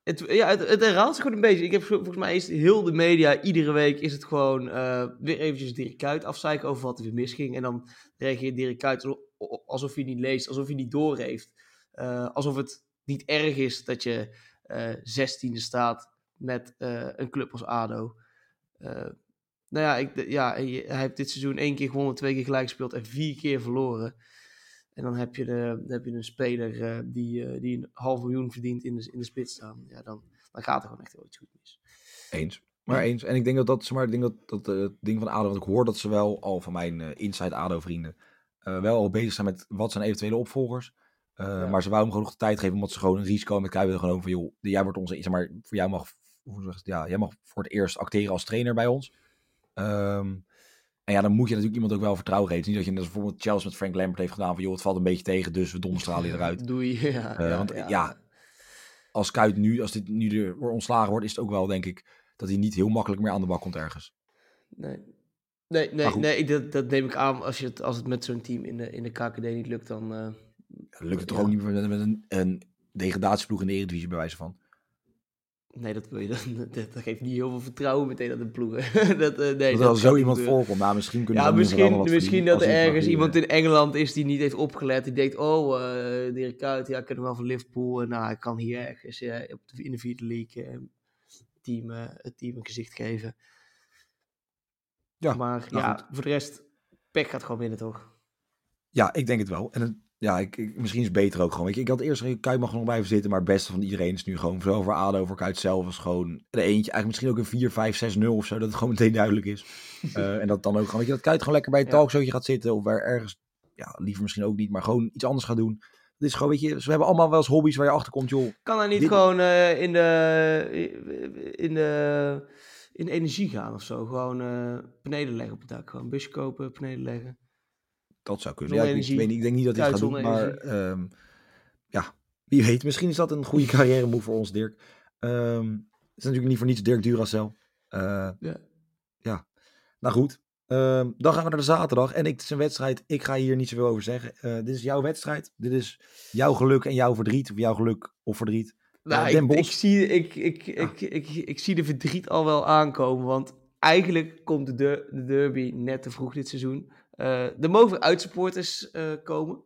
het, ja, het, herhaalt zich gewoon een beetje. Ik heb volgens mij is heel de media, iedere week is het gewoon uh, weer eventjes Dirk Kuyt afzeiken over wat er weer misging. En dan reageert Dirk Kuyt alsof hij niet leest, alsof hij niet doorheeft. Uh, alsof het niet erg is dat je uh, zestiende staat met een club als ADO. nou ja, ik, ja, hij heeft dit seizoen één keer gewonnen, twee keer gelijk gespeeld en vier keer verloren. En dan heb je, de, heb je een speler uh, die, uh, die een half miljoen verdient in de, in de spits staan. Ja, dan, dan gaat er gewoon echt heel iets goed mis. Eens. Maar eens. En ik denk dat dat, zeg maar, ik denk dat, dat het ding van ADO, want ik hoor dat ze wel al van mijn inside ADO-vrienden wel al bezig zijn met wat zijn eventuele opvolgers. Maar ze wou hem gewoon nog de tijd geven, omdat ze gewoon een risico met Kuiper gewoon van, joh, jij wordt onze, zeg maar, voor jou mag, hoe zeg ja, jij mag voor het eerst acteren als trainer bij ons. Um, en ja, dan moet je natuurlijk iemand ook wel vertrouwen geven. Niet dat je net bijvoorbeeld Chelsea met Frank Lambert heeft gedaan van, joh, het valt een beetje tegen, dus we donderstralen je eruit. Doei, <laughs> ja, uh, ja, want ja. ja, als Kuit nu, als dit nu er ontslagen wordt, is het ook wel, denk ik, dat hij niet heel makkelijk meer aan de bak komt ergens. Nee. Nee, nee, nee dat, dat neem ik aan. Als, je het, als het met zo'n team in de, in de KKD niet lukt, dan... Uh, lukt het toch ook niet meer met, met een, een degradatieploeg in de Eredivisie, bij wijze van? Nee, dat, wil je, <laughs> dat, dat, geeft niet heel veel vertrouwen meteen aan de ploegen. <laughs> dat, uh, nee, dat, dat zo iemand volkomt. Nou, misschien kunnen ja, misschien, misschien dat er ergens iemand in Engeland is die niet heeft opgelet. Die denkt, oh, uh, Dirk Kuyt, ja, ik ken hem wel van Liverpool. En nou, ik kan hier ergens op de, in de vierde league team, het team een gezicht geven. Ja, maar nou ja, goed. voor de rest, Peck gaat gewoon winnen, toch? Ja, ik denk het wel. En het, ja, ik, ik, misschien is het beter ook gewoon. Weet je, ik had eerst Kuit mag er nog blijven zitten, maar het beste van iedereen is nu gewoon zowel voor ADO, voor Kuit zelf als gewoon de eentje. Eigenlijk misschien ook een 4, 5, 6, 0 of zo, dat het gewoon meteen duidelijk is. uh, <laughs> en dat dan ook gewoon, weet je, dat Kuit gewoon lekker bij het talkshowtje gaat zitten of waar ergens, ja, liever misschien ook niet, maar gewoon iets anders gaat doen. Het is gewoon, weet je, we hebben allemaal wel eens hobby's waar je achter komt, joh. Kan hij niet dit... gewoon uh, in de, in de, in de energie gaan of zo? Gewoon uh, panelen leggen op het dak, gewoon een busje kopen, panelen leggen. Dat zou kunnen. Ja, ik, weet niet, ik denk niet dat hij het gaat doen, maar um, ja, wie weet. Misschien is dat een goede <laughs> carrière move voor ons, Dirk. Um, het is natuurlijk niet voor niets Dirk Duracell. Uh, ja. ja. Nou goed, um, dan gaan we naar de zaterdag. En ik, het is een wedstrijd, ik ga hier niet zoveel over zeggen. Uh, dit is jouw wedstrijd. Dit is jouw geluk en jouw verdriet. Of jouw geluk of verdriet. Nou, uh, ik, ik, zie, ik, ik, ja. ik, ik, ik, zie de verdriet al wel aankomen. Want eigenlijk komt de, de, de derby net te vroeg dit seizoen. Uh, er mogen uitsupporters uh, komen.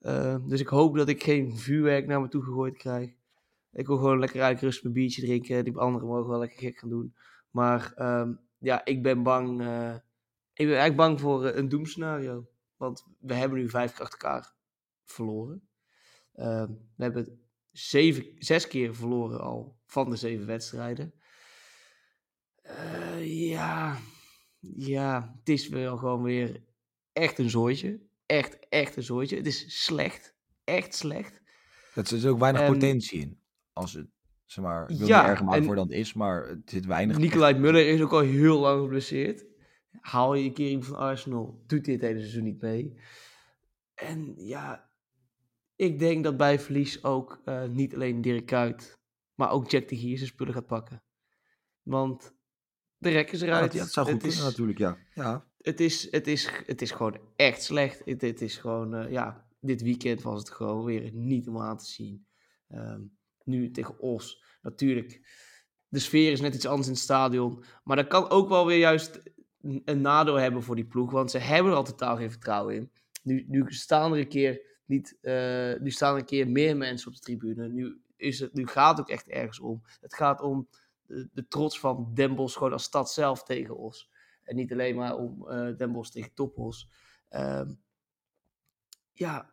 Uh, dus ik hoop dat ik geen vuurwerk naar me toe gegooid krijg. Ik wil gewoon lekker uit rust mijn biertje drinken. Die anderen mogen wel lekker gek gaan doen. Maar um, ja, ik ben bang. ik ben eigenlijk bang voor een doemscenario. Want we hebben nu vijf keer achter elkaar verloren. Ehm, we hebben zeven, zes keer verloren al van de zeven wedstrijden. ja, ja, het is wel gewoon weer echt een zooitje. Echt, echt een zooitje. Het is slecht. Echt slecht. Er is ook weinig um, potentie in. Als het, zeg maar, ik wil ja, niet erger maken voor dan het is, maar het zit weinig. Nicolai Muller is ook al heel lang geblesseerd. Haal je een keer iemand van Arsenal, doet dit hele seizoen niet mee. En ja, ik denk dat bij verlies ook uh, niet alleen Dirk Kuyt, maar ook Jack de Gier zijn spullen gaat pakken. Want de rek is eruit. Ja, dat zou goed het kunnen is, natuurlijk, ja. ja het is, het is, het is gewoon echt slecht. Het, het is gewoon, uh, ja, dit weekend was het gewoon weer niet om aan te zien. Um, nu tegen Os, natuurlijk. De sfeer is net iets anders in het stadion. Maar dat kan ook wel weer juist een nadeel hebben voor die ploeg. Want ze hebben er al totaal geen vertrouwen in. Nu, nu staan er een keer niet, uh, nu staan er een keer meer mensen op de tribune. Nu, is het, nu gaat het ook echt ergens om. Het gaat om de, trots van Den gewoon als stad zelf tegen Os. En niet alleen maar om uh, Den Bosch tegen Toppos. Um, ja.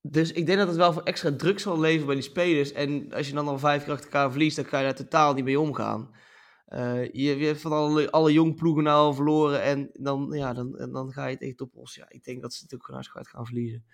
Dus ik denk dat het wel voor extra druk zal leveren bij die spelers. En als je dan al vijf keer achter elkaar verliest, dan kan je daar totaal niet mee omgaan. Uh, je, je hebt van alle, alle jong ploegen nou al verloren. En dan, ja, dan, dan ga je tegen Toppos. Ja, ik denk dat ze natuurlijk gewoon hartstikke gaan verliezen.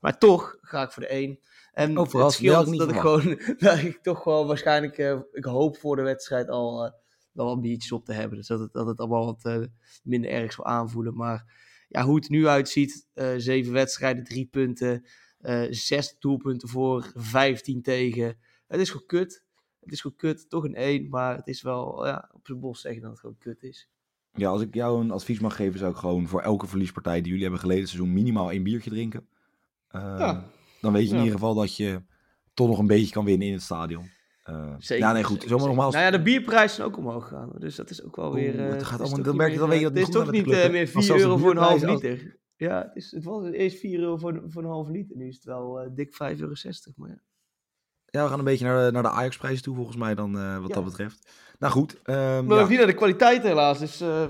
Maar toch ga ik voor de één. En oh, het scheelt dat ik gewoon, <laughs> dat ik toch gewoon waarschijnlijk, uh, ik hoop voor de wedstrijd al wel wat biertjes op te hebben. Dus dat het, dat het allemaal wat uh, minder erg zal aanvoelen. Maar ja, hoe het nu uitziet, uh, zeven wedstrijden, drie punten, uh, zes doelpunten voor, vijftien tegen. Het is gewoon kut. Het is gewoon kut, toch een één, maar het is wel ja, op zijn bos zeggen dat het gewoon kut is. Ja, als ik jou een advies mag geven, zou ik gewoon voor elke verliespartij die jullie hebben geleden seizoen minimaal één biertje drinken. ja. Dan weet je in ja. ieder geval dat je toch nog een beetje kan winnen in het stadion. Uh, zeker, ja, nee, goed. Zeker, nogmaals... Nou ja, de bierprijzen zijn ook omhoog gegaan. Dus dat is ook wel weer... Uh, het gaat allemaal, dan merk je, dan weet je dat het is toch niet uh, meer 4 euro voor een half liter. Als... Ja, het, is, het was eerst 4 euro voor, voor een half liter. Nu is het wel uh, dik 5,60 euro. Maar ja. ja, we gaan een beetje naar de, naar de Ajax-prijzen toe volgens mij dan uh, wat ja. dat betreft. Nou goed. Um, maar ja. ook niet naar de kwaliteit helaas. Dus, uh...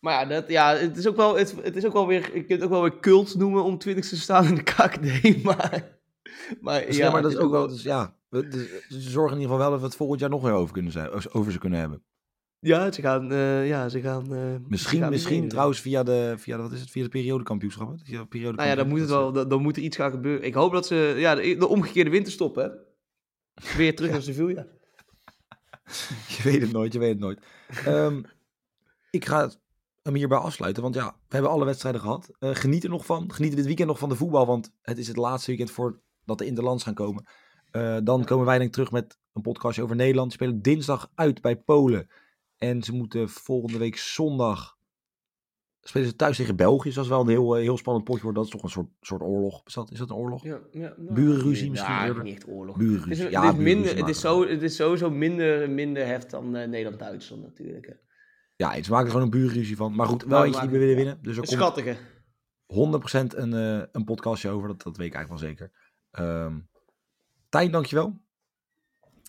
Maar ja, dat, ja het, is ook wel, het, het is ook wel weer... Je kunt het ook wel weer cult noemen om 20 te staan in de KKD. <laughs> Maar... <laughs> Maar, ja, ja, maar dat is ook wel, dus ja, we, de, ze zorgen in ieder geval wel dat we het volgend jaar nog weer over, kunnen zijn, over ze kunnen hebben. Ja, ze gaan, uh, ja, ze gaan uh, Misschien, gaan misschien trouwens via de, via de, wat is het, via de periodekampioenschappen? Via periode nou ja, dan moet het wel, dan, dan moet er iets gaan gebeuren. Ik hoop dat ze, ja, de, de omgekeerde winterstop, hè. Weer terug <laughs> naar Sevilla. <laughs> je weet het nooit, je weet het nooit. Um, ik ga hem hierbij afsluiten, want ja, we hebben alle wedstrijden gehad. Uh, geniet er nog van. Geniet dit weekend nog van de voetbal, want het is het laatste weekend voordat de interlands gaan komen. Uh, dan komen wij denk ik terug met een podcastje over Nederland. Ze spelen dinsdag uit bij Polen. En ze moeten volgende week zondag spelen ze thuis tegen België. Dat is wel een heel, eh, heel spannend potje worden. Dat is toch een soort, soort oorlog. Is dat, is dat een oorlog? Ja, ja, nou, Burenruzie misschien ja, niet echt oorlog. Burenruzie. Het is, ja, het is, minder, het, is zo, het is sowieso minder, minder heft dan uh, Nederland-Duitsland natuurlijk. Hè. Ja, ze maken er gewoon een burenruzie van. Maar goed, wel eentje die we willen winnen. Dus er een schattige. 100% een, uh, een podcastje over. Dat, dat weet ik eigenlijk wel zeker. Um, Tijn, dankjewel.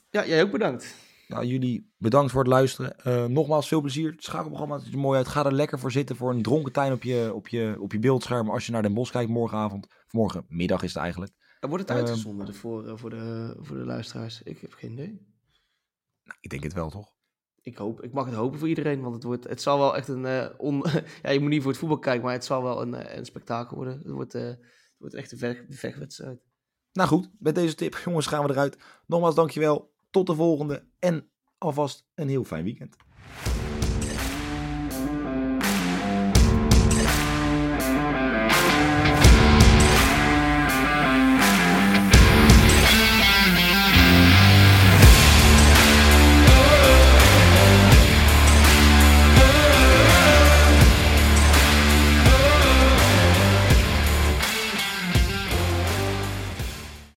Ja, jij ook bedankt. Ja, jullie bedankt voor het luisteren. Uh, nogmaals, veel plezier. Het schakelprogramma ziet er mooi uit. Ga er lekker voor zitten voor een dronken tuin op je, op je, op je beeldscherm. Als je naar Den Bosch kijkt morgenavond. Of morgenmiddag is het eigenlijk. wordt het uitgezonden uh, voor, uh, voor, de, voor de luisteraars? Ik heb geen idee. Nou, ik denk het wel, toch? Ik, hoop, ik mag het hopen voor iedereen. Want het, wordt, het zal wel echt een... Uh, on, <laughs> ja, je moet niet voor het voetbal kijken, maar het zal wel een, een spektakel worden. Het wordt, het wordt echt een vecht, vechtwedstrijd. Nou goed, met deze tip, jongens, gaan we eruit. Nogmaals, dankjewel. Tot de volgende en alvast een heel fijn weekend.